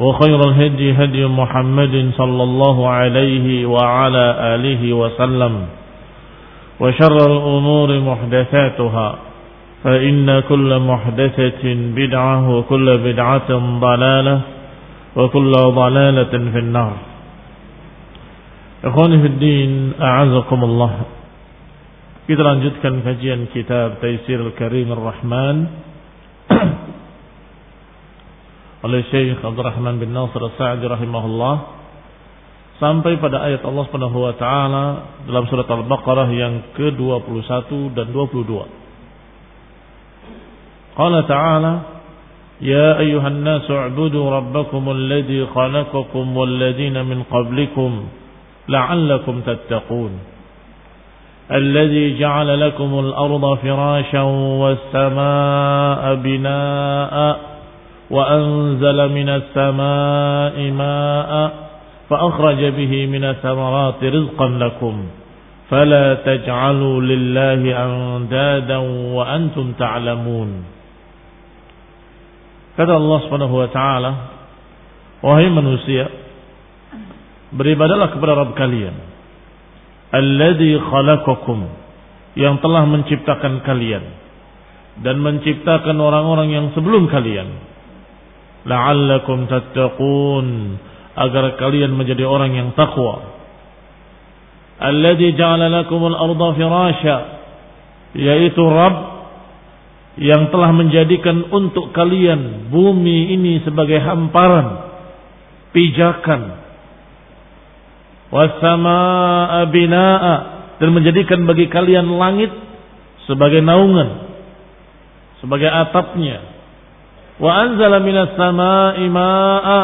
وخير الهدي هدي محمد صلى الله عليه وعلى آله وسلم وشر الأمور محدثاتها فإن كل محدثة بدعة وكل بدعة ضلالة وكل ضلالة في النار. إخواني في الدين أعزكم الله. Kita lanjutkan kajian kitab Taisir Al-Karim Ar-Rahman. oleh Syekh Abdul Rahman bin Nasir As-Sa'di rahimahullah sampai pada ayat Allah Subhanahu wa taala dalam surat Al-Baqarah yang ke-21 dan 22. Qala ta'ala Ya ayuhan nasu u'budu rabbakum alladhi khalaqakum walladhina min qablikum la'allakum tattaqun الذي جعل لكم الأرض فراشا والسماء بناءً وأنزل من السماء ماء فأخرج به من الثمرات رزقا لكم فلا تجعلوا لله أندادا وأنتم تعلمون Kata Allah Subhanahu wa taala, wahai manusia, beribadalah kepada Rabb kalian, alladzi khalaqakum, yang telah menciptakan kalian dan menciptakan orang-orang yang sebelum kalian la'allakum tattaqun. Agar kalian menjadi orang yang takwa alladzi ja'ala lakumul arda firasya yaitu Rabb yang telah menjadikan untuk kalian bumi ini sebagai hamparan pijakan. Wasamaa binaa dan menjadikan bagi kalian langit sebagai naungan sebagai atapnya wa anzala minas samaa'i maa'a.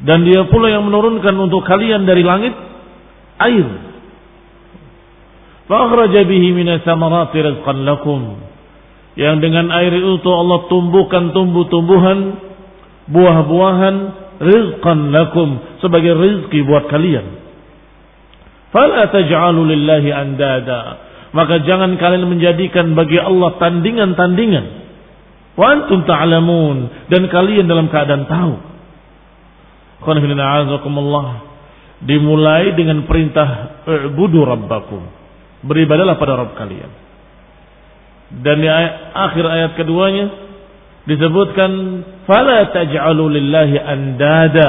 Dan dia pula yang menurunkan untuk kalian dari langit air. Fa akhraja bihi minas samarati rizqan lakum. Yang dengan air itu Allah tumbuhkan tumbuh-tumbuhan buah-buahan rizqan lakum sebagai rizki buat kalian. Fala taj'alu lillahi andada. Maka jangan kalian menjadikan bagi Allah tandingan-tandingan Wa antum ta'lamun dan kalian dalam keadaan tahu. Dimulai dengan perintah ubudu rabbakum. Beribadalah pada Rabb kalian. Dan di akhir ayat keduanya disebutkan fala taj'alu lillahi andada.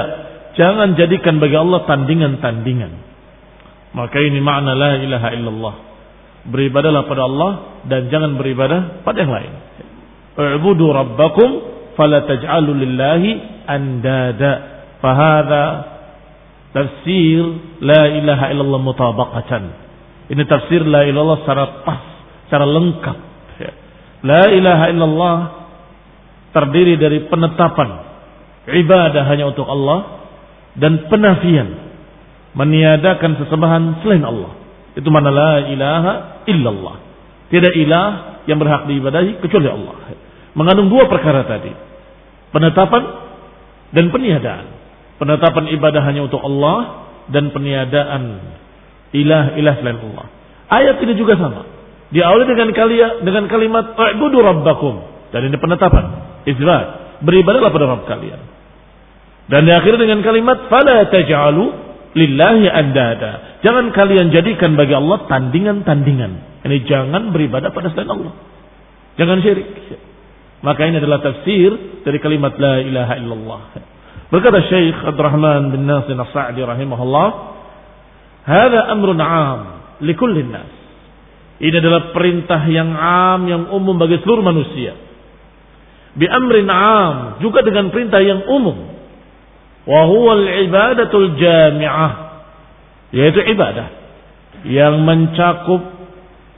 Jangan jadikan bagi Allah tandingan-tandingan. Maka ini makna la ilaha illallah. Beribadalah pada Allah dan jangan beribadah pada yang lain. U'budu rabbakum fala taj'alu lillahi andada. Fahada tafsir la ilaha illallah mutabaqatan. Ini tafsir la ilallah secara pas, secara lengkap. Ya. La ilaha illallah terdiri dari penetapan ibadah hanya untuk Allah dan penafian meniadakan sesembahan selain Allah. Itu mana la ilaha illallah. Tidak ilah yang berhak diibadahi kecuali Allah. Mengandung dua perkara tadi. Penetapan dan peniadaan. Penetapan ibadah hanya untuk Allah dan peniadaan ilah-ilah selain Allah. Ayat ini juga sama. Diawali dengan kalian dengan kalimat "U'budu rabbakum." Dan ini penetapan, isbat. Beribadahlah pada Rabb kalian. Dan diakhiri dengan kalimat "Fala taj'alu lillahi andada." Jangan kalian jadikan bagi Allah tandingan-tandingan. Ini jangan beribadah pada selain Allah. Jangan syirik. Maka ini adalah tafsir dari kalimat la ilaha illallah. Berkata Syekh Abdurrahman bin Nasir As-Sa'di rahimahullah, "Hada amrun 'am likullin nas." Ini adalah perintah yang 'am yang umum bagi seluruh manusia. Bi amrin 'am, juga dengan perintah yang umum. Wa huwa al-ibadatul jami'ah, yaitu ibadah yang mencakup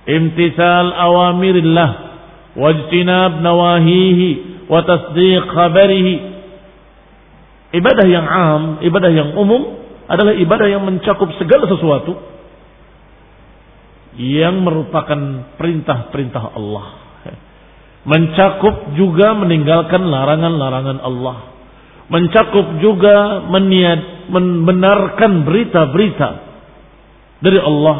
imtisal awamirillah wajtinab nawahihi wa tasdiq khabarihi Ibadah yang am, ibadah yang umum adalah ibadah yang mencakup segala sesuatu yang merupakan perintah-perintah Allah. Mencakup juga meninggalkan larangan-larangan Allah. Mencakup juga meniat, membenarkan berita-berita dari Allah.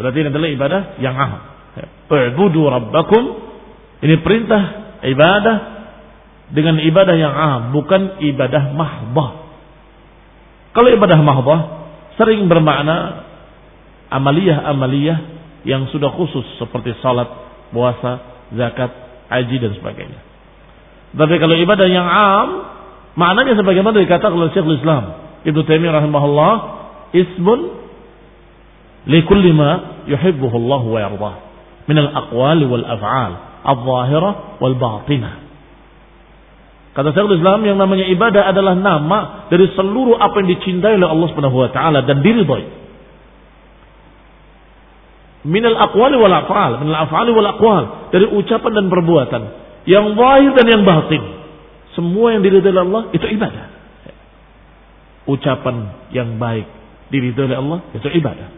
Berarti ini adalah ibadah yang am. U'budu rabbakum. Ini perintah ibadah dengan ibadah yang am, bukan ibadah mahbah. Kalau ibadah mahbah sering bermakna amaliyah-amaliyah yang sudah khusus seperti salat, puasa, zakat, haji dan sebagainya. Tapi kalau ibadah yang am, maknanya sebagaimana dikatakan oleh Syekhul Islam Ibnu Taimiyah rahimahullah, ismun likulli ma yuhibbuhu Allah wa yardah min al-aqwali wal af'al al-zahirah wal batinah. Kata Syekhul Islam yang namanya ibadah adalah nama dari seluruh apa yang dicintai oleh Allah Subhanahu wa taala dan diridhoi. Minal aqwali wal af'al, minal af'ali wal aqwal, dari ucapan dan perbuatan yang zahir dan yang batin. Semua yang diridhoi Allah itu ibadah. Ucapan yang baik diridhoi oleh Allah itu ibadah.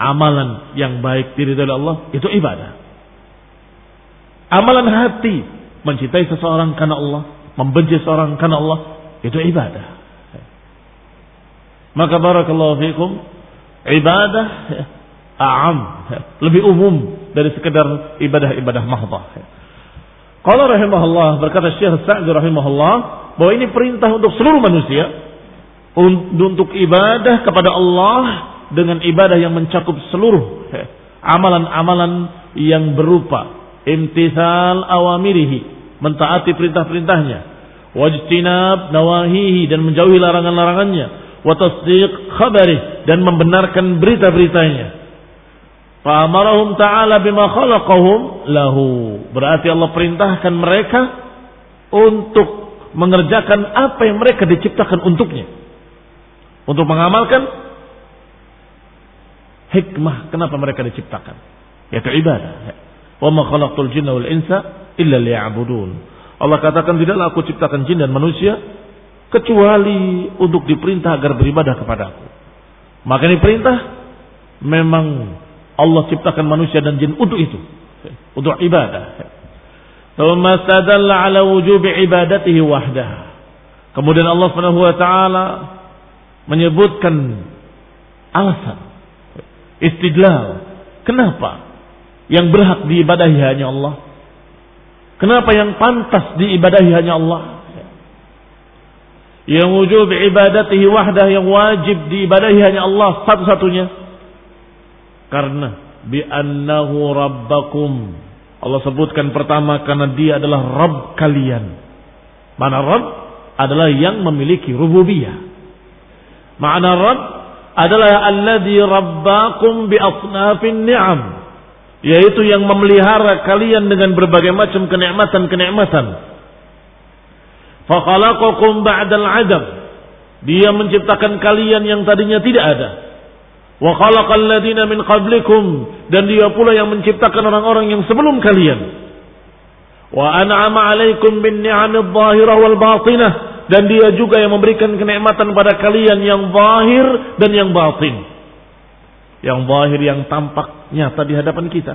Amalan yang baik diridhoi oleh Allah itu ibadah. Amalan hati mencintai seseorang karena Allah, membenci seseorang karena Allah, itu ibadah. Maka barakallahu fikum, ibadah a'am, lebih umum dari sekedar ibadah-ibadah mahdhah. Qala rahimahullah berkata Syekh Sa'di rahimahullah bahwa ini perintah untuk seluruh manusia untuk ibadah kepada Allah dengan ibadah yang mencakup seluruh amalan-amalan yang berupa imtisal awamirihi, mentaati perintah-perintahnya, wajtinab nawahihi dan menjauhi larangan-larangannya, wa tasdiq khabari dan membenarkan berita-beritanya. Fa'amarahum ta'ala bima khalaqahum lahu. Berarti Allah perintahkan mereka untuk mengerjakan apa yang mereka diciptakan untuknya. Untuk mengamalkan hikmah kenapa mereka diciptakan. Yaitu ibadah. Wa ma khalaqtul jinna wal insa illa liya'budun. Allah katakan tidaklah aku ciptakan jin dan manusia kecuali untuk diperintah agar beribadah kepadaku. Maka ini perintah memang Allah ciptakan manusia dan jin untuk itu, untuk ibadah. Thumma stadalla ala ibadatihi wahdah. Kemudian Allah Subhanahu wa taala menyebutkan alasan istidlal. Kenapa yang berhak diibadahi hanya Allah? Kenapa yang pantas diibadahi hanya Allah? Yang wujub ibadatihi wahdah yang wajib diibadahi hanya Allah satu-satunya. Karena bi'annahu rabbakum. Allah sebutkan pertama karena dia adalah Rabb kalian. Mana Rabb adalah yang memiliki rububiyah. Makna Rabb adalah alladhi rabbakum bi asnafin ni'am yaitu yang memelihara kalian dengan berbagai macam kenikmatan-kenikmatan. Fakhalaqakum ba'dal adam. Dia menciptakan kalian yang tadinya tidak ada. Wa khalaqal ladina min qablikum dan dia pula yang menciptakan orang-orang yang sebelum kalian. Wa an'ama 'alaikum bin ni'amid dhahirah wal batinah dan dia juga yang memberikan kenikmatan pada kalian yang zahir dan yang batin. Yang zahir yang tampak nyata di hadapan kita.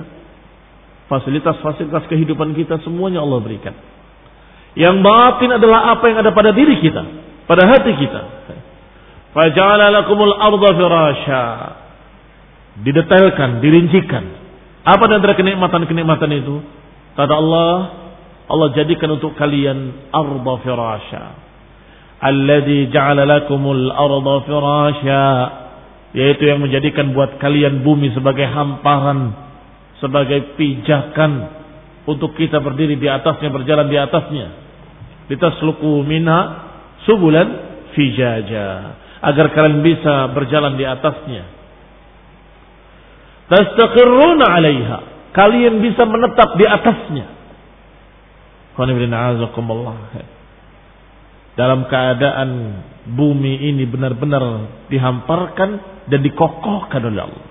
Fasilitas-fasilitas kehidupan kita semuanya Allah berikan. Yang batin adalah apa yang ada pada diri kita, pada hati kita. Faja'ala lakumul arda firasha. Didetailkan, dirincikan. Apa dan antara kenikmatan-kenikmatan itu? Kata Allah, Allah jadikan untuk kalian arda firasha. Alladhi ja'ala lakumul arda firasha. Yaitu yang menjadikan buat kalian bumi sebagai hamparan. Sebagai pijakan. Untuk kita berdiri di atasnya, berjalan di atasnya. Litasluku minha subulan fijaja agar kalian bisa berjalan di atasnya. Tastaqirruna 'alaiha. Kalian bisa menetap di atasnya. Dalam keadaan bumi ini benar-benar dihamparkan dan dikokohkan oleh Allah.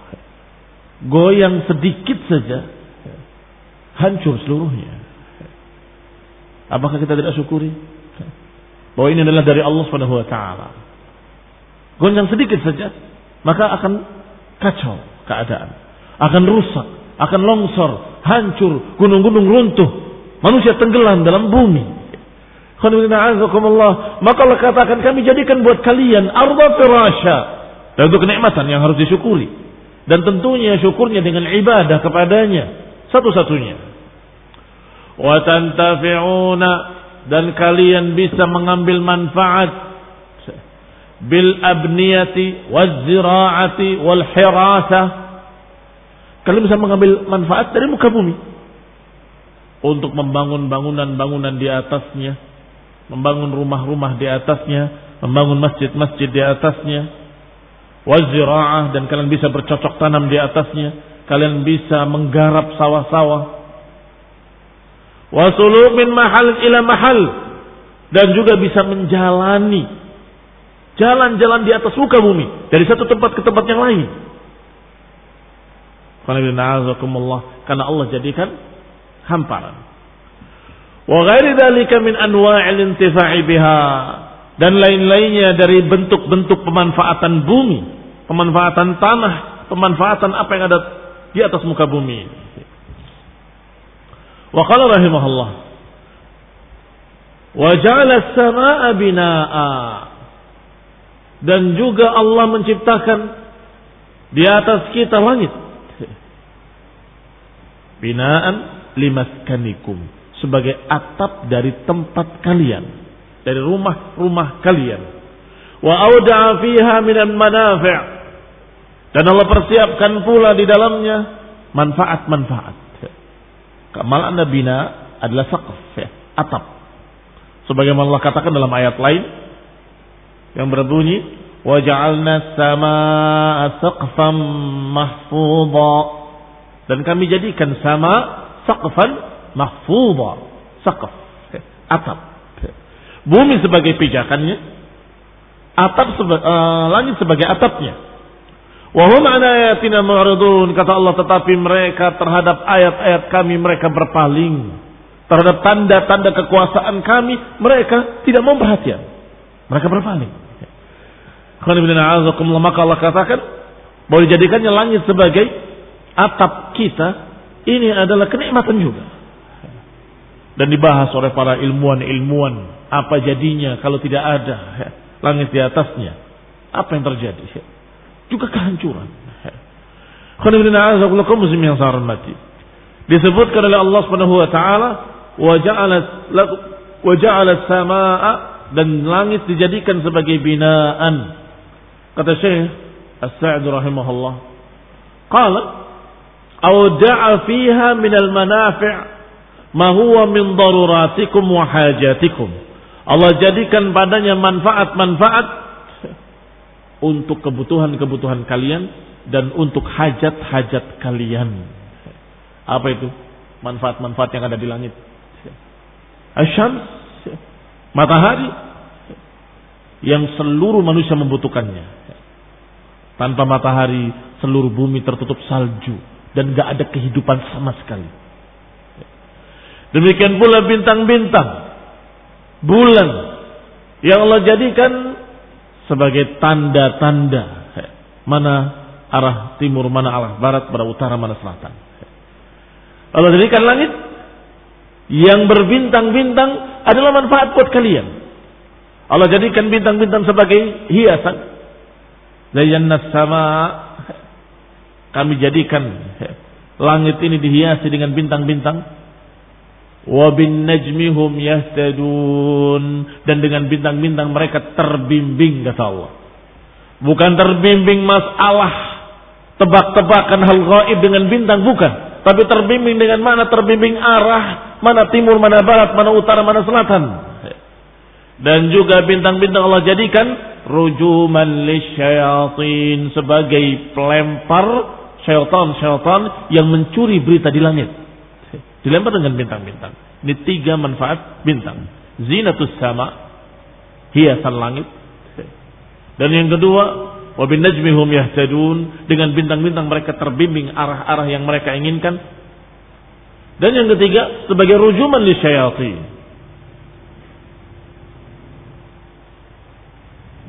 Goyang sedikit saja hancur seluruhnya. Apakah kita tidak syukuri? Bahwa ini adalah dari Allah taala goncang sedikit saja, maka akan kacau keadaan. Akan rusak, akan longsor, hancur, gunung-gunung runtuh. Manusia tenggelam dalam bumi. Maka Allah katakan kami jadikan buat kalian arba firasha. Dan itu kenikmatan yang harus disyukuri. Dan tentunya syukurnya dengan ibadah kepadanya. Satu-satunya. Wa tantafi'una dan kalian bisa mengambil manfaat bil abniyati wal ziraati wal hirasa. Kalian bisa mengambil manfaat dari muka bumi. Untuk membangun bangunan-bangunan di atasnya, membangun rumah-rumah di atasnya, membangun masjid-masjid di atasnya, waziraah dan kalian bisa bercocok tanam di atasnya, kalian bisa menggarap sawah-sawah. Wasulu min mahal ila mahal. Dan juga bisa menjalani Jalan-jalan di atas muka bumi. Dari satu tempat ke tempat yang lain. Karena Allah jadikan hamparan. Wa ghairi min anwa'il intifa'i biha. Dan lain-lainnya dari bentuk-bentuk pemanfaatan bumi. Pemanfaatan tanah. Pemanfaatan apa yang ada di atas muka bumi. Wa qala rahimahullah. Wa ja'ala as-samaa'a binaa'a dan juga Allah menciptakan di atas kita langit. Binaan limaskanikum. Sebagai atap dari tempat kalian. Dari rumah-rumah kalian. Wa auda'a fiha minan manafi' dan Allah persiapkan pula di dalamnya manfaat-manfaat. Kamal anda bina adalah saqaf ya, atap. Sebagaimana Allah katakan dalam ayat lain yang berbunyi waja'alna samaa saqfan dan kami jadikan sama saqfan mahfudha saqaf atap. Bumi sebagai pijakannya atap seba, uh, langit sebagai atapnya. Wahum ayatina mu'ridun kata Allah tetapi mereka terhadap ayat-ayat kami mereka berpaling. Terhadap tanda-tanda kekuasaan kami mereka tidak mau perhatian. Mereka berpaling maka Allah katakan boleh jadikannya langit sebagai atap kita. Ini adalah kenikmatan juga. Dan dibahas oleh para ilmuwan-ilmuwan. Apa jadinya kalau tidak ada langit di atasnya. Apa yang terjadi? Juga kehancuran. Disebutkan oleh Allah Subhanahu wa taala wa ja'ala samaa dan langit dijadikan sebagai binaan Kata Syekh As-Sa'd rahimahullah. Qala awda'a fiha min al-manafi' ma huwa min daruratikum wa hajatikum. Allah jadikan padanya manfaat-manfaat untuk kebutuhan-kebutuhan kalian dan untuk hajat-hajat kalian. Apa itu? Manfaat-manfaat yang ada di langit. Asyams, matahari yang seluruh manusia membutuhkannya Tanpa matahari seluruh bumi tertutup salju dan gak ada kehidupan sama sekali. Demikian pula bintang-bintang, bulan yang Allah jadikan sebagai tanda-tanda mana arah timur, mana arah barat, mana utara, mana selatan. Allah jadikan langit yang berbintang-bintang adalah manfaat buat kalian. Allah jadikan bintang-bintang sebagai hiasan. Zayyana sama kami jadikan langit ini dihiasi dengan bintang-bintang. Wa bin najmihum yahtadun dan dengan bintang-bintang mereka terbimbing kata Allah. Bukan terbimbing masalah tebak-tebakan hal gaib dengan bintang bukan, tapi terbimbing dengan mana terbimbing arah, mana timur, mana barat, mana utara, mana selatan. Dan juga bintang-bintang Allah jadikan rujuman lisyayatin sebagai pelempar syaitan-syaitan yang mencuri berita di langit. Dilempar dengan bintang-bintang. Ini tiga manfaat bintang. Zinatus sama, hiasan langit. Dan yang kedua, wabin najmihum yahtadun, dengan bintang-bintang mereka terbimbing arah-arah yang mereka inginkan. Dan yang ketiga, sebagai rujuman li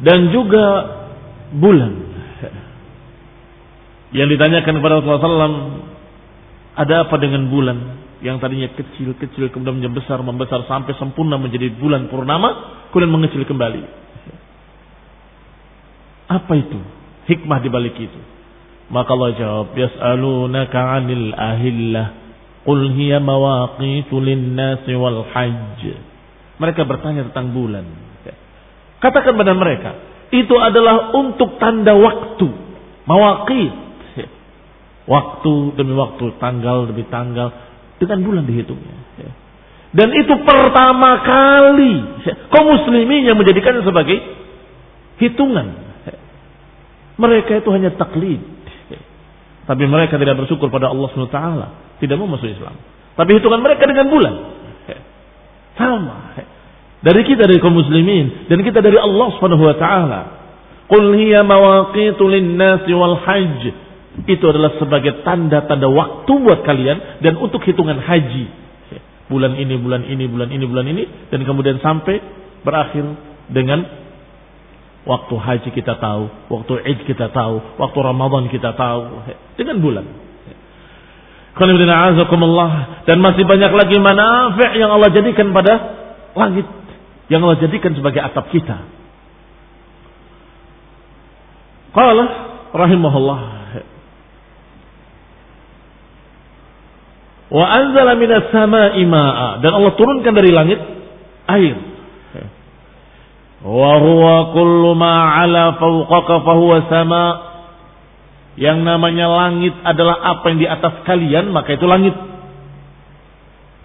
Dan juga bulan yang ditanyakan kepada Rasulullah SAW, ada apa dengan bulan yang tadinya kecil-kecil kemudian menjadi besar, membesar sampai sempurna menjadi bulan purnama, kemudian mengecil kembali. Apa itu? Hikmah di balik itu. Maka Allah jawab, Yas'alunaka 'anil ahillah, qul hiya mawaqitu lin-nasi wal hajj. Mereka bertanya tentang bulan. Katakan pada mereka, itu adalah untuk tanda waktu. Mawaqit Waktu demi waktu, tanggal demi tanggal, dengan bulan dihitungnya. Ya. Dan itu pertama kali kaum muslimin yang menjadikannya sebagai hitungan. Mereka itu hanya taklid. Tapi mereka tidak bersyukur pada Allah SWT. Tidak mau masuk Islam. Tapi hitungan mereka dengan bulan. Sama. Dari kita dari kaum muslimin. Dan kita dari Allah SWT. Qul hiya mawaqitu lin-nasi wal hajj itu adalah sebagai tanda-tanda waktu buat kalian dan untuk hitungan haji. Bulan ini, bulan ini, bulan ini, bulan ini. Dan kemudian sampai berakhir dengan waktu haji kita tahu, waktu id kita tahu, waktu Ramadan kita tahu. Dengan bulan. Dan masih banyak lagi manfaat yang Allah jadikan pada langit. Yang Allah jadikan sebagai atap kita. Qala rahimahullah Wa anzala minas sama'i ma'a dan Allah turunkan dari langit air. Wa huwa kullu ma 'ala fawqaka fahuwa sama. Yang namanya langit adalah apa yang di atas kalian, maka itu langit.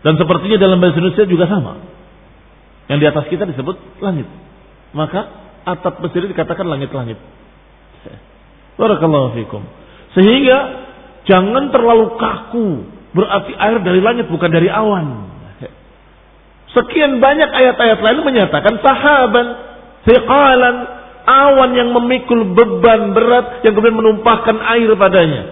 Dan sepertinya dalam bahasa Indonesia juga sama. Yang di atas kita disebut langit. Maka atap Mesir dikatakan langit-langit. Barakallahu fikum. Sehingga jangan terlalu kaku Berarti air dari langit bukan dari awan. Sekian banyak ayat-ayat lain menyatakan sahaban, thiqalan, awan yang memikul beban berat yang kemudian menumpahkan air padanya.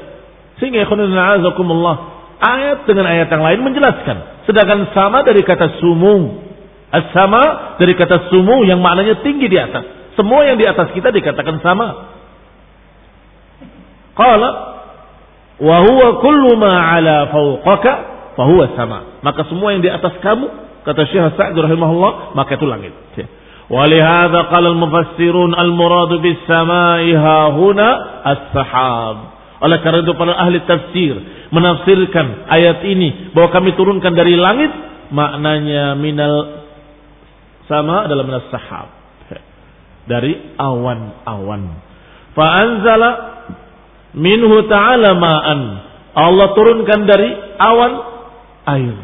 Sehingga azakumullah, ayat dengan ayat yang lain menjelaskan. Sedangkan sama dari kata sumu. As-sama dari kata sumu yang maknanya tinggi di atas. Semua yang di atas kita dikatakan sama. Qala wa huwa kullu ma ala fawqaka fa huwa sama. Maka semua yang di atas kamu kata Syekh Sa'd rahimahullah maka itu langit. ولهذا قال المفسرون المراد بالسماء ها هنا السحاب oleh karena itu para ahli tafsir menafsirkan ayat ini bahwa kami turunkan dari langit maknanya minal sama adalah minas sahab dari awan-awan fa anzala minhu ta'ala ma'an. Allah turunkan dari awan air.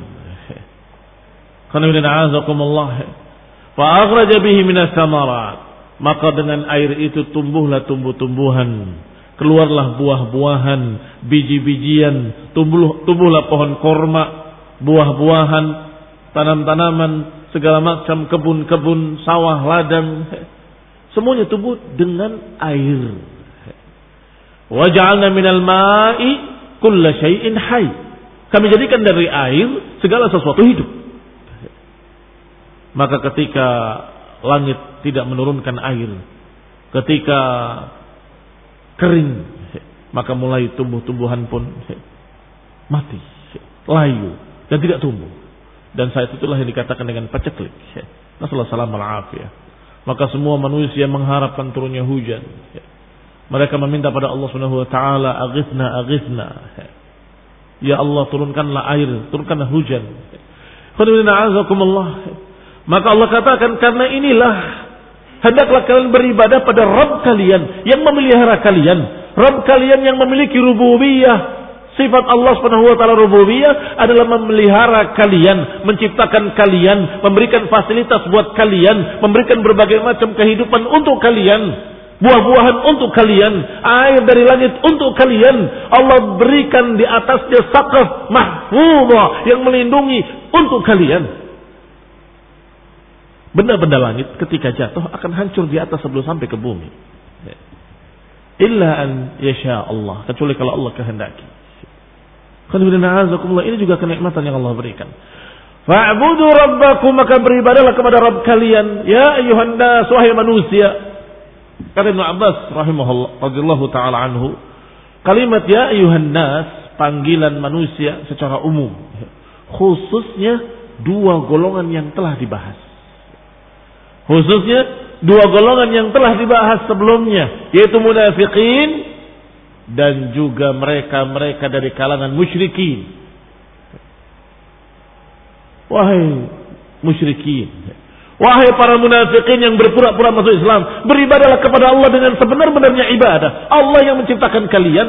Fa akhraja bihi minas samarat. Maka dengan air itu tumbuhlah tumbuh-tumbuhan. Keluarlah buah-buahan, biji-bijian, tumbuh, tumbuhlah pohon korma, buah-buahan, tanam-tanaman, segala macam kebun-kebun, sawah, ladang. Semuanya tumbuh dengan air. Waj'alna minal ma'i kulla syai'in hayy. Kami jadikan dari air segala sesuatu hidup. Maka ketika langit tidak menurunkan air, ketika kering, maka mulai tumbuh-tumbuhan pun mati, layu dan tidak tumbuh. Dan saat itulah yang dikatakan dengan paceklik. Nasallahu salam al Maka semua manusia mengharapkan turunnya hujan. Mereka meminta pada Allah Subhanahu wa taala, "Aghithna, aghithna." Ya Allah, turunkanlah air, turunkanlah hujan. Maka Allah katakan karena inilah hendaklah kalian beribadah pada Rabb kalian yang memelihara kalian, Rabb kalian yang memiliki rububiyah. Sifat Allah Subhanahu wa taala rububiyah adalah memelihara kalian, menciptakan kalian, memberikan fasilitas buat kalian, memberikan berbagai macam kehidupan untuk kalian buah-buahan untuk kalian, air dari langit untuk kalian. Allah berikan di atasnya sakaf mahfuzah yang melindungi untuk kalian. Benda-benda langit ketika jatuh akan hancur di atas sebelum sampai ke bumi. Illa an yasha Allah, kecuali kalau Allah kehendaki. Ini juga kenikmatan yang Allah berikan. Fa'budu rabbakum maka beribadalah kepada Rabb kalian. Ya ayuhan nas, wahai manusia. Kata Ibn Abbas rahimahullah radhiyallahu taala anhu, kalimat ya ayuhan nas panggilan manusia secara umum khususnya dua golongan yang telah dibahas. Khususnya dua golongan yang telah dibahas sebelumnya yaitu munafikin dan juga mereka-mereka dari kalangan musyrikin. Wahai musyrikin, Wahai para munafikin yang berpura-pura masuk Islam, beribadalah kepada Allah dengan sebenar-benarnya ibadah. Allah yang menciptakan kalian,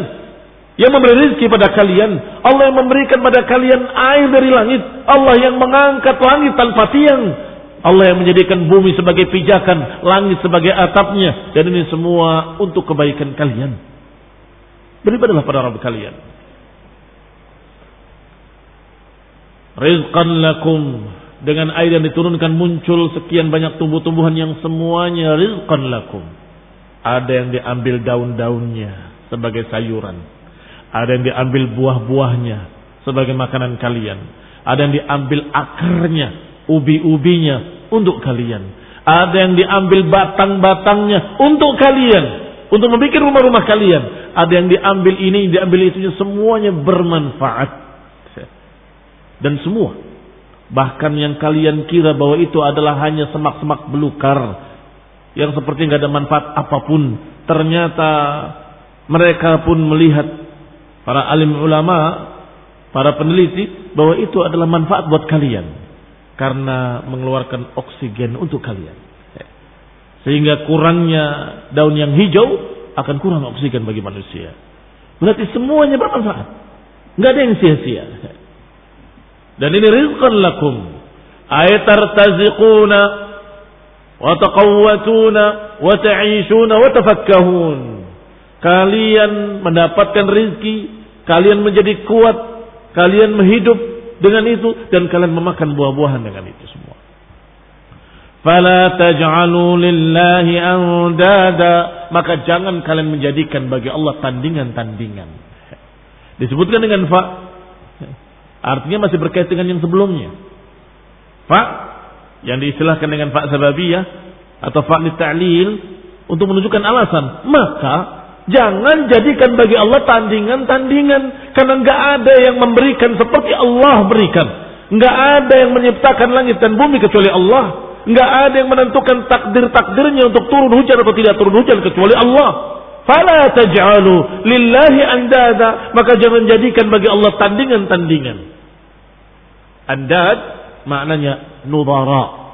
yang memberi rezeki pada kalian, Allah yang memberikan pada kalian air dari langit, Allah yang mengangkat langit tanpa tiang, Allah yang menjadikan bumi sebagai pijakan, langit sebagai atapnya, dan ini semua untuk kebaikan kalian. Beribadalah pada Rabb kalian. Rizqan lakum dengan air yang diturunkan muncul sekian banyak tumbuh-tumbuhan yang semuanya rizqan lakum. Ada yang diambil daun-daunnya sebagai sayuran. Ada yang diambil buah-buahnya sebagai makanan kalian. Ada yang diambil akarnya, ubi-ubinya untuk kalian. Ada yang diambil batang-batangnya untuk kalian. Untuk membuat rumah-rumah kalian. Ada yang diambil ini, diambil itu, semuanya bermanfaat. Dan semua Bahkan yang kalian kira bahwa itu adalah hanya semak-semak belukar. Yang seperti nggak ada manfaat apa pun. Ternyata mereka pun melihat para alim ulama, para peneliti bahwa itu adalah manfaat buat kalian. Karena mengeluarkan oksigen untuk kalian. Sehingga kurangnya daun yang hijau akan kurang oksigen bagi manusia. Berarti semuanya bermanfaat. Nggak ada yang sia-sia. Dan ini rizqan lakum. Ay tartaziquna wa taqawwatuna wa ta'ishuna wa tafakkahun. Kalian mendapatkan rizki, kalian menjadi kuat, kalian menghidup dengan itu dan kalian memakan buah-buahan dengan itu semua. Fala taj'alu lillahi andada, maka jangan kalian menjadikan bagi Allah tandingan-tandingan. Disebutkan dengan fa Artinya masih berkait dengan yang sebelumnya. Fa yang diistilahkan dengan fa sababiyah atau fa ta'lil untuk menunjukkan alasan. Maka jangan jadikan bagi Allah tandingan-tandingan karena nggak ada yang memberikan seperti Allah berikan. Nggak ada yang menciptakan langit dan bumi kecuali Allah. Nggak ada yang menentukan takdir-takdirnya untuk turun hujan atau tidak turun hujan kecuali Allah. Fala taj'alu lillahi andada. Maka jangan jadikan bagi Allah tandingan-tandingan. Andad maknanya nudara.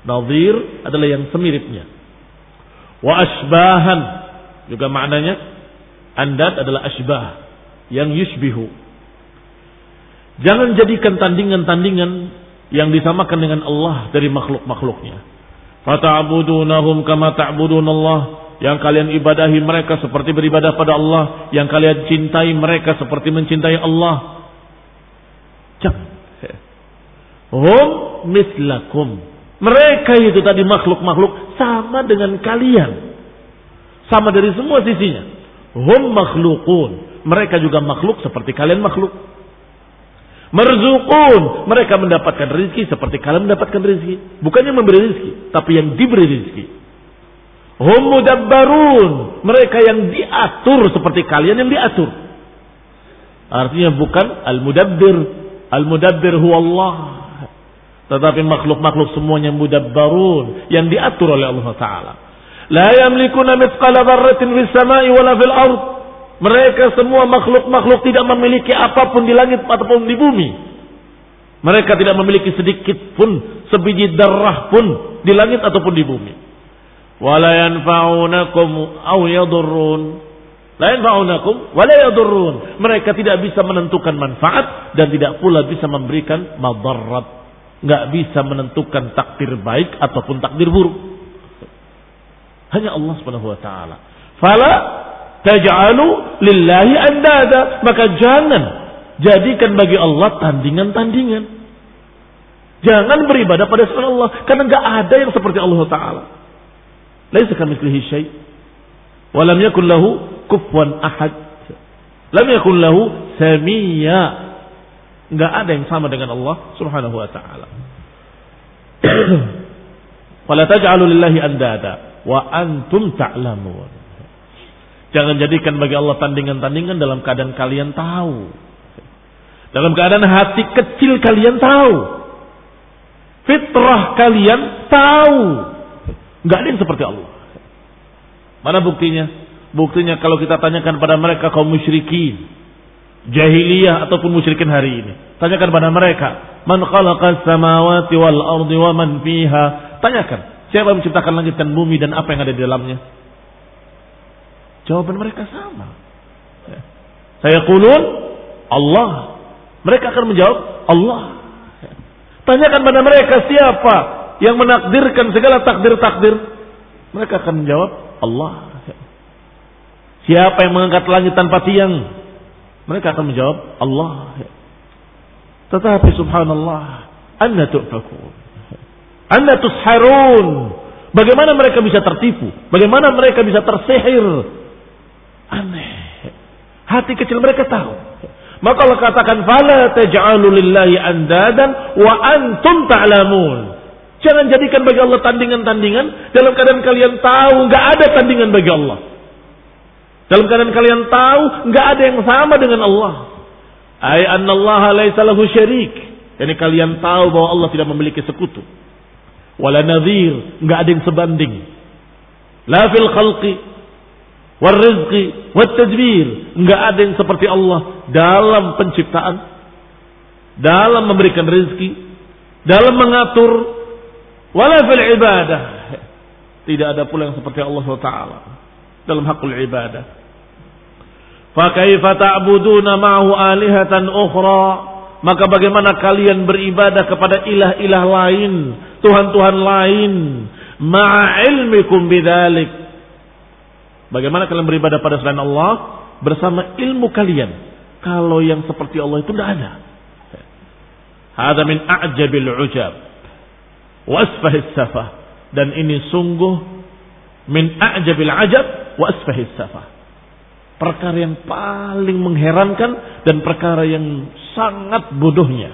Nazir adalah yang semiripnya. Wa asbahan juga maknanya andad adalah asbah yang yusbihu. Jangan jadikan tandingan-tandingan yang disamakan dengan Allah dari makhluk-makhluknya. Fata'budunahum kama ta'budun Allah. Yang kalian ibadahi mereka seperti beribadah pada Allah. Yang kalian cintai mereka seperti mencintai Allah. Jangan. Hum mislakum. Mereka itu tadi makhluk-makhluk sama dengan kalian. Sama dari semua sisinya. Hum makhlukun. Mereka juga makhluk seperti kalian makhluk. Merzukun. Mereka mendapatkan rezeki seperti kalian mendapatkan rezeki. Bukannya memberi rezeki. Tapi yang diberi rezeki. Hum mudabbarun. Mereka yang diatur seperti kalian yang diatur. Artinya bukan al-mudabbir. Al-mudabbir huwa Allah. Tetapi makhluk-makhluk semuanya mudabbarun. Yang diatur oleh Allah Ta'ala. La yamlikuna mithqala dharratin fis sama'i wala fil ard. Mereka semua makhluk-makhluk tidak memiliki apa pun di langit ataupun di bumi. Mereka tidak memiliki sedikit pun sebiji darah pun di langit ataupun di bumi. Wala yanfa'unakum yadurrun. La yanfa'unakum. Mereka tidak bisa menentukan manfaat dan tidak pula bisa memberikan madarat. Enggak bisa menentukan takdir baik ataupun takdir buruk. Hanya Allah taala. Fala taj'alu lillahi andada. Maka jangan jadikan bagi Allah tandingan-tandingan. Jangan beribadah pada selain Allah karena enggak ada yang seperti Allah taala. Laisa kamitslihi syai' wa lam yakul lahu kufuwan ahad. Lam yakul lahu samia. Enggak ada yang sama dengan Allah Subhanahu wa taala. Wala taj'alu lillahi andada wa antum ta'lamun. Jangan jadikan bagi Allah tandingan-tandingan dalam keadaan kalian tahu. Dalam keadaan hati kecil kalian tahu. Fitrah kalian tahu. Enggak ada yang seperti Allah. Mana buktinya? Buktinya kalau kita tanyakan pada mereka kaum musyrikin. Jahiliyah ataupun musyrikin hari ini. Tanyakan pada mereka. Man khalaqas samawati wal ardi wa man fiha. Tanyakan. Siapa menciptakan langit dan bumi dan apa yang ada di dalamnya? Jawaban mereka sama. Ya. Saya kulun Allah. Mereka akan menjawab Allah. Ya. Tanyakan pada mereka siapa yang menakdirkan segala takdir-takdir. Mereka akan menjawab Allah. Ya. Siapa yang mengangkat langit tanpa tiang? Mereka akan menjawab Allah. Tetapi subhanallah, anna tu'fakun. Anna tusharun. Bagaimana mereka bisa tertipu? Bagaimana mereka bisa tersihir? Aneh. Hati kecil mereka tahu. Maka Allah katakan fala taj'alu lillahi andadan wa antum ta'lamun. Jangan jadikan bagi Allah tandingan-tandingan dalam keadaan kalian tahu nggak ada tandingan bagi Allah. Dalam keadaan kalian tahu nggak ada yang sama dengan Allah. Ay annallaha laisa lahu syarik. Kalian tahu bahwa Allah tidak memiliki sekutu. Wala nadhir, nggak ada yang sebanding. La fil khalqi warizqi wattadbir. Enggak ada yang seperti Allah dalam penciptaan, dalam memberikan rezeki, dalam mengatur, wala ibadah. Tidak ada pula yang seperti Allah SWT dalam hakul ibadah. Fakaifa ta'buduna ma'hu alihatan ukhra? Maka bagaimana kalian beribadah kepada ilah-ilah lain, Tuhan-Tuhan lain, ma'a ilmikum Bagaimana kalian beribadah pada selain Allah bersama ilmu kalian? Kalau yang seperti Allah itu tidak ada. Hada min a'jabil ujab. Wasfahis safah. Dan ini sungguh min a'jabil ajab wa asfahis safah. Perkara yang paling mengherankan dan perkara yang sangat bodohnya.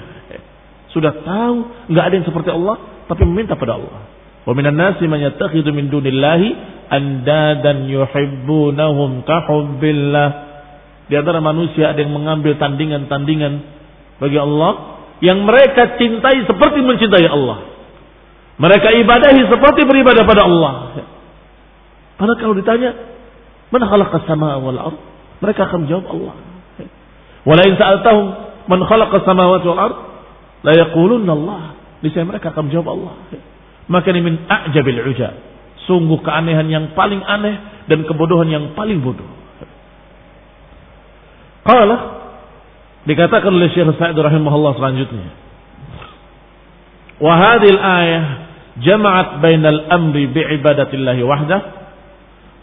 Sudah tahu nggak ada yang seperti Allah tapi meminta pada Allah. Wa minan nasi man yattakhidhu min dunillahi andadan yuhibbunahum kahubbillah. Di antara manusia ada yang mengambil tandingan-tandingan bagi Allah yang mereka cintai seperti mencintai Allah. Mereka ibadahi seperti beribadah pada Allah. Padahal kalau ditanya, "Man khalaqas samaa wal ard?" Mereka akan menjawab Allah. Walain sa'altahum man khalaqas samawati wal ard? La yaqulunna Allah. Niscaya mereka akan menjawab Allah. Maka ini min a'jabil ujab. Sungguh keanehan yang paling aneh dan kebodohan yang paling bodoh. Qala dikatakan oleh Syekh Sa'id rahimahullah selanjutnya. Wa hadhil ayah jama'at bainal amri bi'ibadatillahi wahdah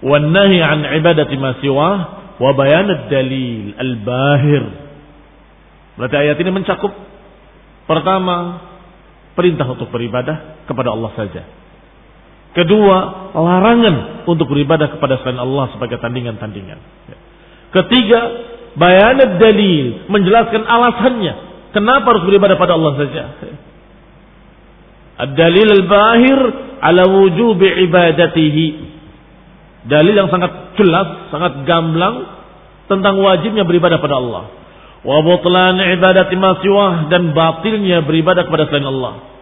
wan nahi an ibadati ma siwah wa bayan ad-dalil al-bahir. Berarti ayat ini mencakup pertama perintah untuk beribadah kepada Allah saja Kedua, larangan untuk beribadah kepada selain Allah sebagai tandingan-tandingan. Ketiga, bayan dalil, menjelaskan alasannya. Kenapa harus beribadah pada Allah saja? Ad-dalil al-bahir ala wujubi ibadatihi. Dalil yang sangat jelas, sangat gamblang tentang wajibnya beribadah pada Allah. Wa butlan ibadati ma dan batilnya beribadah kepada selain Allah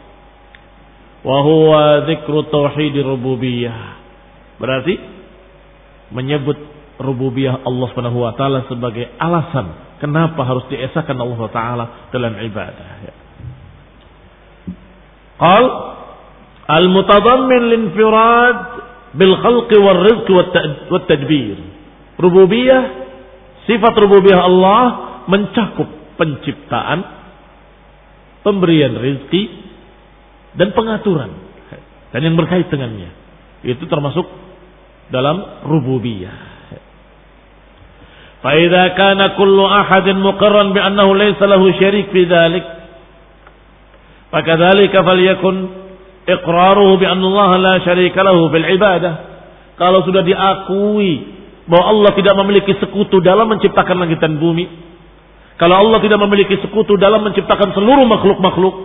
wa huwa dzikru tauhidir rububiyah. Berarti menyebut rububiyah Allah Subhanahu wa taala sebagai alasan kenapa harus diesakan Allah taala dalam ibadah. Ya. Qal al-mutadammin linfirad bil khalqi wal rizq wat tadbir. Rububiyah sifat rububiyah Allah mencakup penciptaan, pemberian rizki, dan pengaturan dan yang berkait dengannya. Itu termasuk dalam rububiyah. fa idza kana kullu ahadin muqarran bi annahu laysa lahu syarik fi dzalik fa kadzalika falyakun iqraruhu bi anna Allah la syarika lahu fil ibadah. Kalau sudah diakui bahwa Allah tidak memiliki sekutu dalam menciptakan langit dan bumi, kalau Allah tidak memiliki sekutu dalam menciptakan seluruh makhluk-makhluk,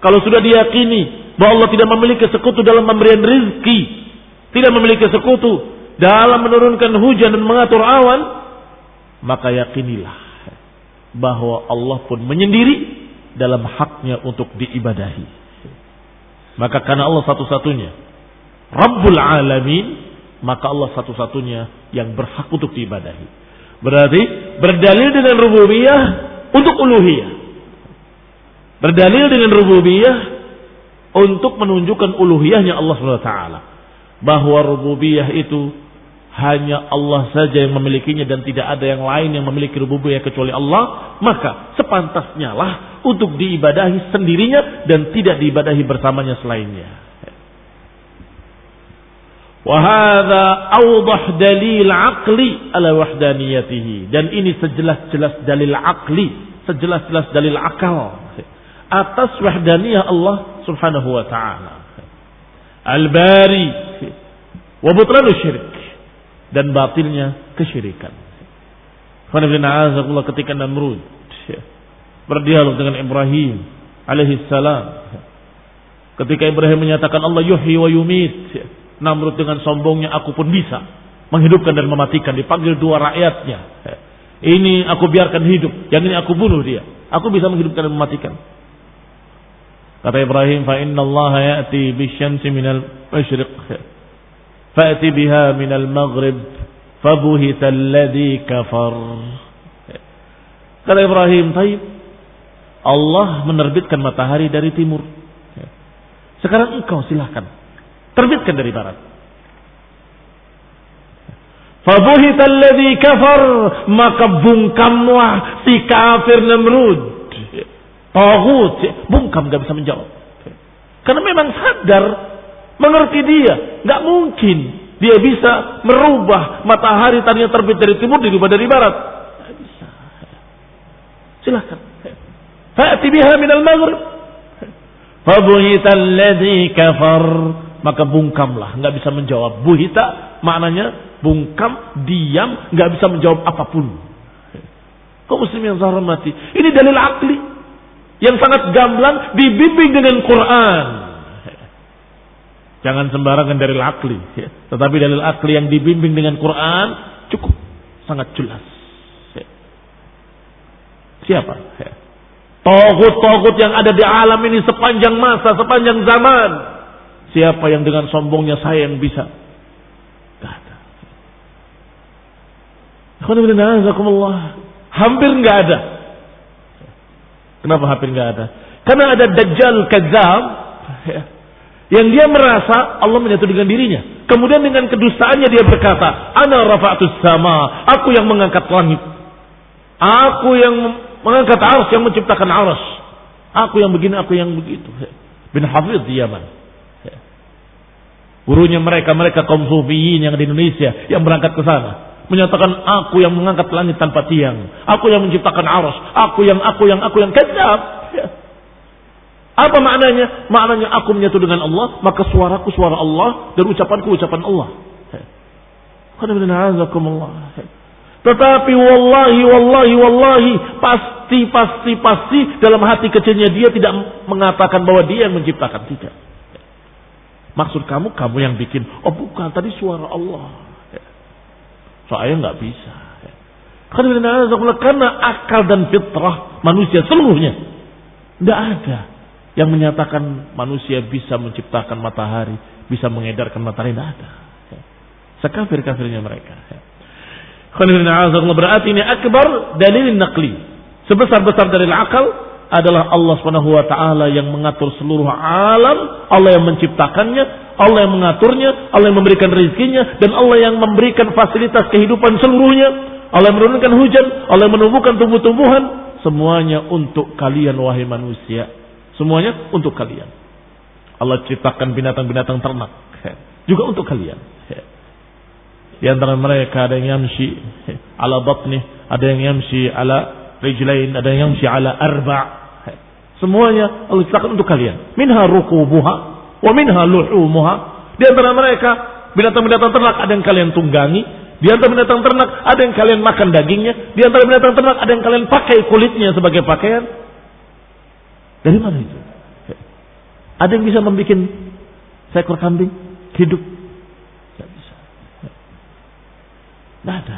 kalau sudah diyakini bahwa Allah tidak memiliki sekutu dalam pemberian rizki, tidak memiliki sekutu dalam menurunkan hujan dan mengatur awan, maka yakinilah bahwa Allah pun menyendiri dalam haknya untuk diibadahi. Maka karena Allah satu-satunya Rabbul Alamin, maka Allah satu-satunya yang berhak untuk diibadahi. Berarti berdalil dengan rububiyah untuk uluhiyah. Berdalil dengan rububiyah untuk menunjukkan uluhiyahnya Allah SWT. Bahwa rububiyah itu hanya Allah saja yang memilikinya dan tidak ada yang lain yang memiliki rububiyah kecuali Allah. Maka sepantasnya lah untuk diibadahi sendirinya dan tidak diibadahi bersamanya selainnya. Wahada awdah dalil akli ala wahdaniyatihi. Dan ini sejelas-jelas dalil akli. Sejelas-jelas dalil akal atas wahdaniyah Allah Subhanahu wa taala. Al-Bari wa butlanu syirik dan batilnya kesyirikan. Alhamdulillah ketika Namrud berdialog dengan Ibrahim alaihi salam. Ketika Ibrahim menyatakan Allah yuhyi wa yumit, Namrud dengan sombongnya aku pun bisa menghidupkan dan mematikan dipanggil dua rakyatnya. Ini aku biarkan hidup, yang ini aku bunuh dia. Aku bisa menghidupkan dan mematikan. Kata Ibrahim, "Fa inna Allah ya'ti bisyamsi minal masyriq, fa'ti biha minal maghrib, fabuhita alladhi kafar." Kata Ibrahim, "Taib, Allah menerbitkan matahari dari timur. Sekarang engkau silahkan terbitkan dari barat." Fabuhita alladhi kafar, maka bungkamlah si kafir Namrud Tauhud, bungkam gak bisa menjawab. Karena memang sadar, mengerti dia, nggak mungkin dia bisa merubah matahari tadinya terbit dari timur dirubah dari barat. Gak bisa. Silahkan. Fa'ti biha minal maghrib. Kafar. Maka bungkamlah, nggak bisa menjawab. Buhita maknanya bungkam, diam, nggak bisa menjawab apa pun. Kau muslim yang saya hormati. Ini dalil akli yang sangat gamblang dibimbing dengan Quran. Jangan sembarangan dari akli, ya. tetapi dalil akli yang dibimbing dengan Quran cukup sangat jelas. Ya. Siapa? Ya. Togut-togut yang ada di alam ini sepanjang masa, sepanjang zaman. Siapa yang dengan sombongnya saya yang bisa? Gak ada. Hampir nggak ada. Kenapa hampir nggak ada? Karena ada dajjal kadzab ya, yang dia merasa Allah menyatu dengan dirinya. Kemudian dengan kedustaannya dia berkata, "Ana rafa'tus sama, aku yang mengangkat langit. Aku yang mengangkat arus yang menciptakan arus. Aku yang begini, aku yang begitu." Bin Hafiz di Yaman. Ya. Gurunya mereka, mereka kaum sufiyin yang di Indonesia yang berangkat ke sana menyatakan aku yang mengangkat langit tanpa tiang, aku yang menciptakan arus, aku yang aku yang aku yang kejam. Ya. Apa maknanya? Maknanya aku menyatu dengan Allah, maka suaraku suara Allah dan ucapanku ucapan Allah. Tetapi wallahi, wallahi, wallahi, pasti, pasti, pasti dalam hati kecilnya dia tidak mengatakan bahwa dia yang menciptakan. Tidak. Maksud kamu, kamu yang bikin. Oh bukan, tadi suara Allah. Saya nggak bisa. Karena akal dan fitrah manusia seluruhnya. Tidak ada yang menyatakan manusia bisa menciptakan matahari, bisa mengedarkan matahari. Tidak ada. Sekafir-kafirnya mereka. Berarti ini akbar dalil nakli. Sebesar-besar dari akal adalah Allah Subhanahu wa taala yang mengatur seluruh alam, Allah yang menciptakannya, Allah yang mengaturnya, Allah yang memberikan rezekinya dan Allah yang memberikan fasilitas kehidupan seluruhnya. Allah yang menurunkan hujan, Allah yang menumbuhkan tumbuh-tumbuhan, semuanya untuk kalian wahai manusia. Semuanya untuk kalian. Allah ciptakan binatang-binatang ternak juga untuk kalian. Di antara mereka ada yang yamshi ala batni, ada yang yamshi ala rijlain, ada yang yamshi ala arba'. Semuanya Allah ciptakan untuk kalian. Minha rukubuha wa minha luhumuha. Di antara mereka binatang-binatang ternak ada yang kalian tunggangi, di antara binatang ternak ada yang kalian makan dagingnya, di antara binatang ternak ada yang kalian pakai kulitnya sebagai pakaian. Dari mana itu? Ada yang bisa membuat seekor kambing hidup Tidak ada.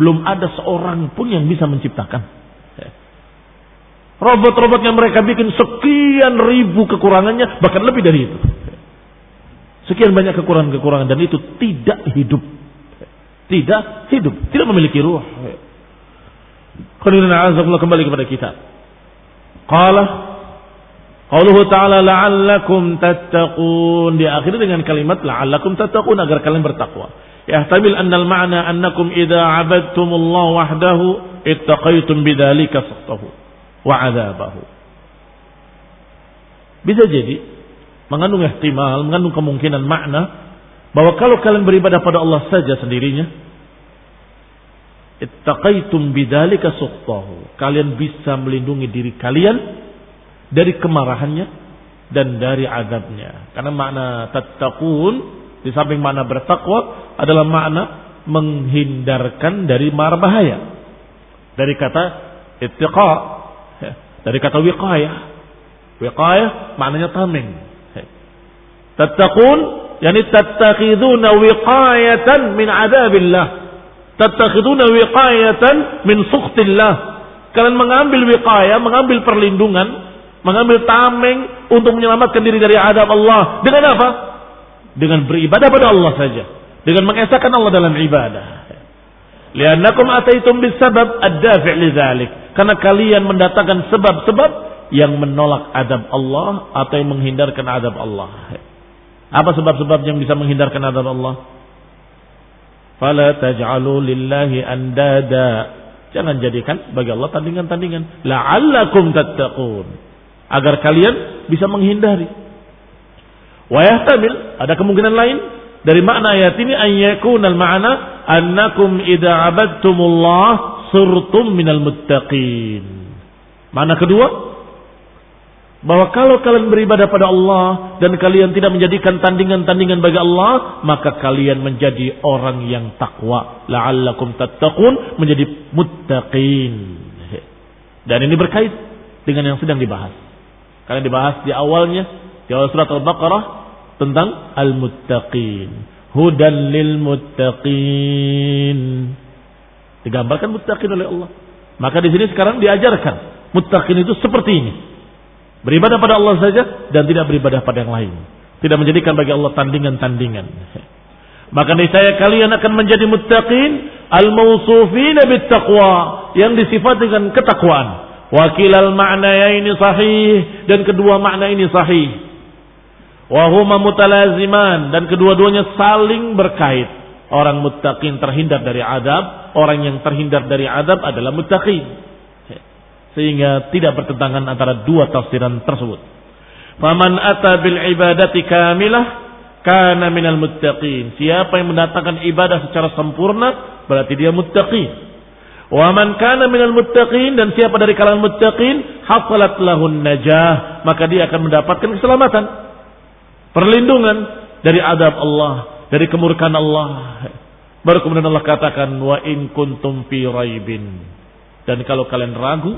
Belum ada seorang pun yang bisa menciptakan. Robot-robot yang mereka bikin sekian ribu kekurangannya, bahkan lebih dari itu. Sekian banyak kekurangan-kekurangan dan itu tidak hidup. Tidak hidup, tidak memiliki ruh. Qulina azakullah kembali kepada kita. Qala Allah ta'ala la'allakum tattaqun. Diakhiri dengan kalimat la'allakum tattaqun agar kalian bertakwa. Yahtamil annal ma'na annakum idza 'abadtumullaha wahdahu ittaqaytum bidzalika sahtahu wa adabahu. Bisa jadi mengandung ihtimal, mengandung kemungkinan makna bahwa kalau kalian beribadah pada Allah saja sendirinya, ittaqaitum bidzalika suqtahu. Kalian bisa melindungi diri kalian dari kemarahannya dan dari azabnya. Karena makna tattaqun di samping makna bertakwa adalah makna menghindarkan dari marbahaya. Dari kata ittiqa dari kata wiqayah. Wiqayah maknanya tameng. Tattaqun yani tattakhiduna wiqayatan min adabillah. Tattakhiduna wiqayatan min sukhtillah. Kalian mengambil wiqayah, mengambil perlindungan, mengambil tameng untuk menyelamatkan diri dari adab Allah. Dengan apa? dengan beribadah pada Allah saja, dengan mengesahkan Allah dalam ibadah. Liannakum ataitum bisabab ad-dafi' lidzalik. Karena kalian mendatangkan sebab-sebab yang menolak adab Allah atau yang menghindarkan adab Allah. Apa sebab-sebab yang bisa menghindarkan adab Allah? Fala taj'alu lillahi andada. Jangan jadikan bagi Allah tandingan-tandingan. La'allakum tattaqun. Agar kalian bisa menghindari Wa yahtamil ada kemungkinan lain dari makna ayat ini an yakunal ma'na annakum idza abadtumullah surtum minal muttaqin. Mana kedua? Bahwa kalau kalian beribadah pada Allah dan kalian tidak menjadikan tandingan-tandingan bagi Allah, maka kalian menjadi orang yang takwa. La'allakum tattaqun menjadi muttaqin. Dan ini berkait dengan yang sedang dibahas. Karena dibahas di awalnya di awal surat Al-Baqarah tentang al-muttaqin. Hudan lil muttaqin. Digambarkan muttaqin oleh Allah. Maka di sini sekarang diajarkan muttaqin itu seperti ini. Beribadah pada Allah saja dan tidak beribadah pada yang lain. Tidak menjadikan bagi Allah tandingan-tandingan. Maka saya kalian akan menjadi muttaqin al-mausufina bit taqwa yang disifat dengan ketakwaan. Wakilal makna ini sahih dan kedua makna ini sahih. Wahuma mutalaziman dan kedua-duanya saling berkait. Orang muttaqin terhindar dari adab, orang yang terhindar dari adab adalah muttaqin. Sehingga tidak bertentangan antara dua tafsiran tersebut. Faman ata bil ibadati kamilah kana minal muttaqin. Siapa yang mendatangkan ibadah secara sempurna berarti dia muttaqin. Wa man kana minal muttaqin dan siapa dari kalangan muttaqin hafalat lahun najah maka dia akan mendapatkan keselamatan. Perlindungan dari adab Allah, dari kemurkaan Allah. Baru kemudian Allah katakan wa in kuntum fi raibin. Dan kalau kalian ragu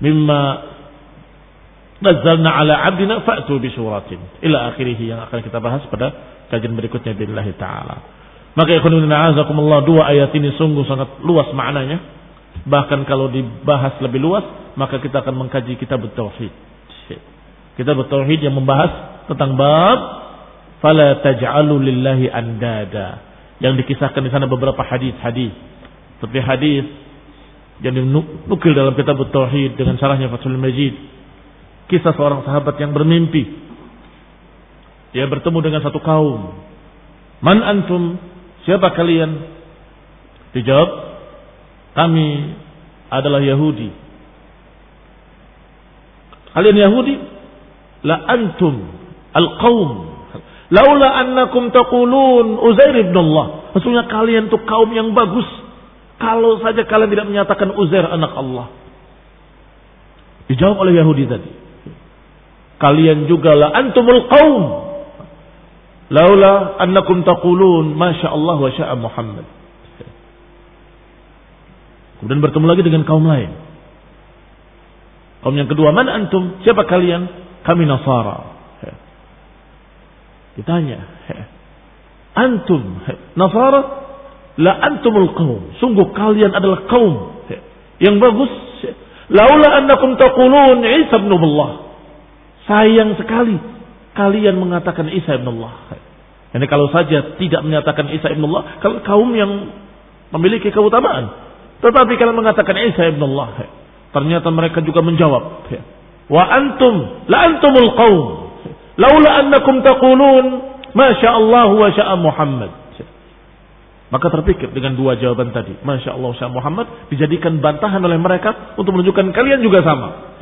mimma nazzalna ala abdina fa'tu bi suratin ila akhirih yang akan kita bahas pada kajian berikutnya billahi taala. Maka ikhwan azakumullah dua ayat ini sungguh sangat luas maknanya. Bahkan kalau dibahas lebih luas, maka kita akan mengkaji kitab tauhid. Kitab tauhid yang membahas tentang bab fala taj'alu lillahi andada. Yang dikisahkan di sana beberapa hadis-hadis. Seperti hadis yang dinukil dalam kitab tauhid dengan syarahnya Fathul Majid Kisah seorang sahabat yang bermimpi. Dia bertemu dengan satu kaum. Man antum? Siapa kalian? Dijawab, kami adalah Yahudi. Kalian Yahudi? La antum al-qaum. Laula annakum taqulun Uzair ibn Allah. Maksudnya kalian tuh kaum yang bagus. Kalau saja kalian tidak menyatakan Uzair anak Allah. Dijawab oleh Yahudi tadi. Kalian juga la antumul qaum. Laula annakum taqulun masya Allah wa sya'a Muhammad. Kemudian bertemu lagi dengan kaum lain. Kaum yang kedua, mana antum? Siapa kalian? Kami Nasara. Ditanya, antum Nasara? La antumul qaum. Sungguh kalian adalah kaum yang bagus. Laula annakum taqulun Isa ibn Allah. Sayang sekali kalian mengatakan Isa ibn Allah. Ini kalau saja tidak menyatakan Isa ibn Allah, kalau kaum yang memiliki keutamaan. Tetapi kalau mengatakan Isa ibn Allah, ternyata mereka juga menjawab. Wa antum, la antumul qaum. Laula annakum taqulun, Masya Allah wa sya'a Muhammad. Maka terpikir dengan dua jawaban tadi. Masya Allah, Sya'a Muhammad dijadikan bantahan oleh mereka untuk menunjukkan kalian juga sama.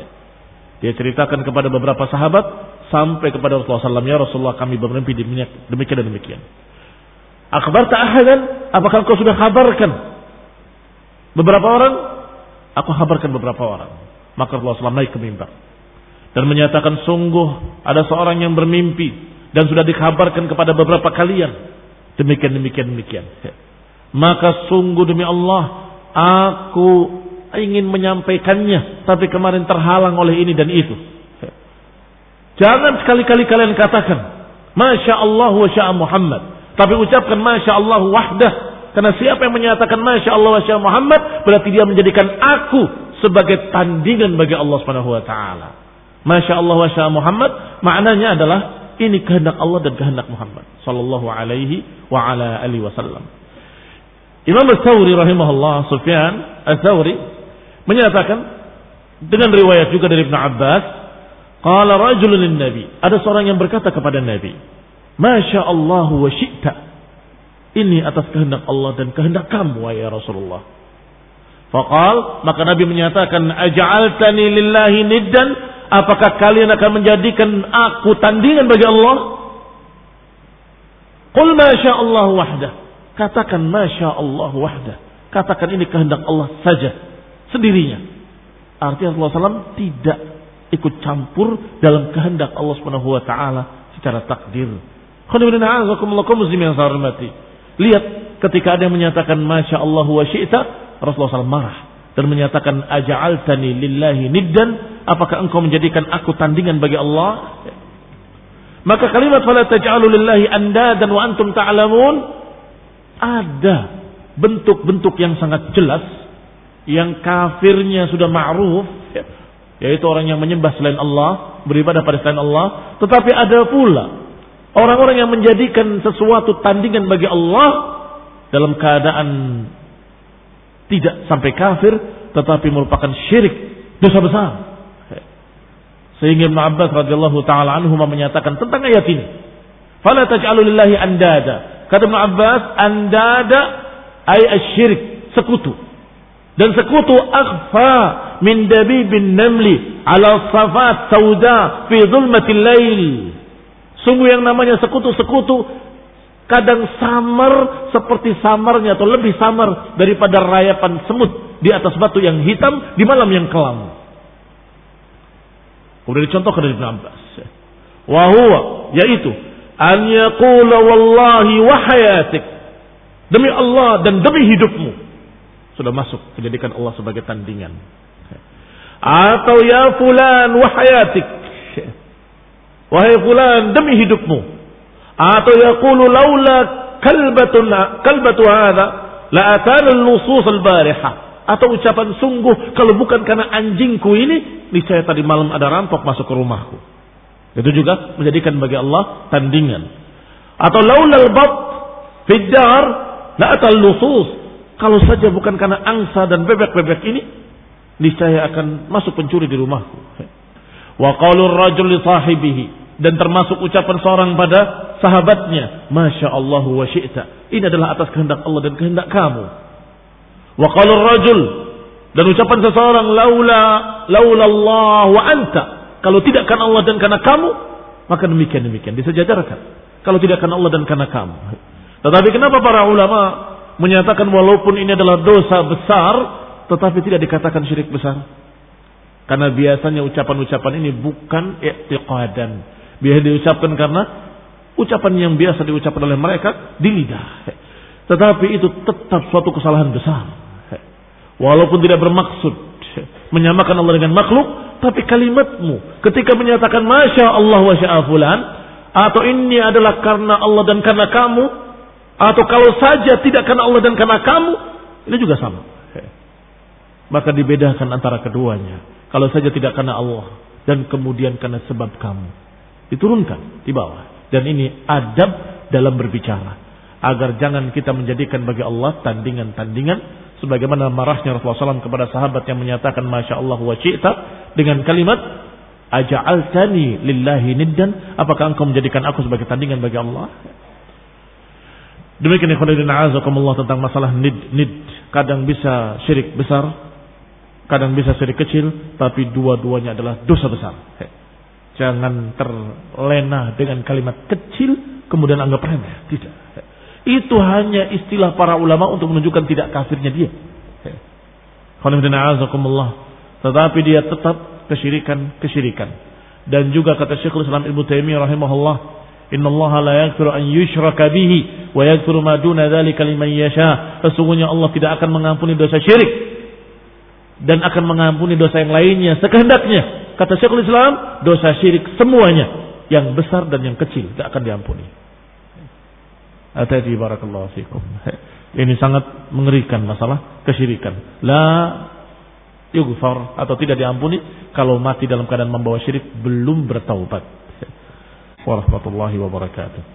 Dia ceritakan kepada beberapa sahabat sampai kepada Rasulullah SAW. Ya Rasulullah kami bermimpi demikian dan demikian. Akbar ta'ahadan. Apakah kau sudah kabarkan beberapa orang? Aku kabarkan beberapa orang. Maka Rasulullah SAW naik ke mimbar. Dan menyatakan sungguh ada seorang yang bermimpi. Dan sudah dikabarkan kepada beberapa kalian. Demikian, demikian, demikian. Maka sungguh demi Allah. Aku ingin menyampaikannya, tapi kemarin terhalang oleh ini dan itu. Jangan sekali-kali kalian katakan, Masya Allah wa sya'a Muhammad. Tapi ucapkan Masya Allah wahdah. Karena siapa yang menyatakan Masya Allah wa sya'a Muhammad, berarti dia menjadikan aku sebagai tandingan bagi Allah Subhanahu wa taala. Masya Allah wa Muhammad maknanya adalah ini kehendak Allah dan kehendak Muhammad sallallahu alaihi wa ala alihi wasallam. Imam Al-Thawri rahimahullah Sufyan Al-Thawri menyatakan dengan riwayat juga dari Ibn Abbas, qala rajulun nabi, ada seorang yang berkata kepada Nabi, "Masya Allah wa syi'ta." Ini atas kehendak Allah dan kehendak kamu ya Rasulullah. Faqal, maka Nabi menyatakan, "Aj'altani lillahi niddan?" Apakah kalian akan menjadikan aku tandingan bagi Allah? Qul masya Allah wahdah. Katakan masya Allah wahdah. Katakan ini kehendak Allah saja sendirinya. Artinya Rasulullah SAW tidak ikut campur dalam kehendak Allah Subhanahu wa taala secara takdir. Lihat ketika ada yang menyatakan Masya Allah wa syi'ta, Rasulullah SAW marah dan menyatakan aja'altani lillahi niddan, apakah engkau menjadikan aku tandingan bagi Allah? Maka kalimat fala taj'alu lillahi andadan wa antum ta'lamun ada bentuk-bentuk yang sangat jelas yang kafirnya sudah ma'ruf ya, yaitu orang yang menyembah selain Allah, beribadah pada selain Allah, tetapi ada pula orang-orang yang menjadikan sesuatu tandingan bagi Allah dalam keadaan tidak sampai kafir tetapi merupakan syirik, dosa besar. Sehingga Ibn Abbas radhiyallahu taala anhu menyatakan tentang ayat ini. Fala taj'alu lillahi andada. Kata Ibn Abbas, andada ay asyirik, sekutu. Dan sekutu akhfa min dabibin namli ala safat sauda fi zulmatil lail. Sungguh yang namanya sekutu-sekutu kadang samar seperti samarnya atau lebih samar daripada rayapan semut di atas batu yang hitam di malam yang kelam. Kemudian dicontohkan dari Ibn Abbas. Wahuwa, yaitu an yaqula wallahi wa hayatik. Demi Allah dan demi hidupmu. Sudah masuk menjadikan Allah sebagai tandingan. Atau ya fulan wa hayatik. Wahai fulan demi hidupmu. Atau yaqulu laula kalbatun kalbatu hadha la atana al-nusus al-bariha. Atau ucapan sungguh kalau bukan karena anjingku ini niscaya tadi malam ada rampok masuk ke rumahku. Itu juga menjadikan bagi Allah tandingan. Atau laulal bab fiddar la atal lusus. Kalau saja bukan karena angsa dan bebek-bebek ini, niscaya akan masuk pencuri di rumahku. Wa qaulur rajul li sahibihi dan termasuk ucapan seorang pada sahabatnya, Masya Allah wa syi'ta. Ini adalah atas kehendak Allah dan kehendak kamu. Wa qaulur rajul dan ucapan seseorang laula laula Allah wa anta kalau tidak karena Allah dan karena kamu, maka demikian demikian disejajarkan. Kalau tidak karena Allah dan karena kamu. Tetapi kenapa para ulama menyatakan walaupun ini adalah dosa besar, tetapi tidak dikatakan syirik besar? Karena biasanya ucapan-ucapan ini bukan i'tiqadan. Biasa diucapkan karena ucapan yang biasa diucapkan oleh mereka di lidah. Tetapi itu tetap suatu kesalahan besar. Walaupun tidak bermaksud menyamakan Allah dengan makhluk, tapi kalimatmu ketika menyatakan Masya Allah wa fulan atau ini adalah karena Allah dan karena kamu atau kalau saja tidak karena Allah dan karena kamu ini juga sama. Maka dibedakan antara keduanya. Kalau saja tidak karena Allah dan kemudian karena sebab kamu. Diturunkan di bawah. Dan ini adab dalam berbicara. Agar jangan kita menjadikan bagi Allah tandingan-tandingan sebagaimana marahnya Rasulullah SAW kepada sahabat yang menyatakan Masya Allah wa dengan kalimat Aja'altani lillahi niddan Apakah engkau menjadikan aku sebagai tandingan bagi Allah Demikian ikhwanuddin azakumullah tentang masalah nid nid kadang bisa syirik besar kadang bisa syirik kecil tapi dua-duanya adalah dosa besar jangan terlena dengan kalimat kecil kemudian anggap remeh tidak itu hanya istilah para ulama untuk menunjukkan tidak kafirnya dia. Tetapi dia tetap kesyirikan-kesyirikan. Dan juga kata Syekhul Islam Ibnu Taimiyah rahimahullah, "Inna Allah la yaghfiru an yushraka bihi wa yaghfiru ma duna dzalika liman yasha." Sesungguhnya Allah tidak akan mengampuni dosa syirik dan akan mengampuni dosa yang lainnya sekehendaknya. Kata Syekhul Islam, dosa syirik semuanya, yang besar dan yang kecil tidak akan diampuni. Fikum. Ini sangat mengerikan masalah kesyirikan. La yughfar atau tidak diampuni kalau mati dalam keadaan membawa syirik belum bertaubat. Warahmatullahi wabarakatuh.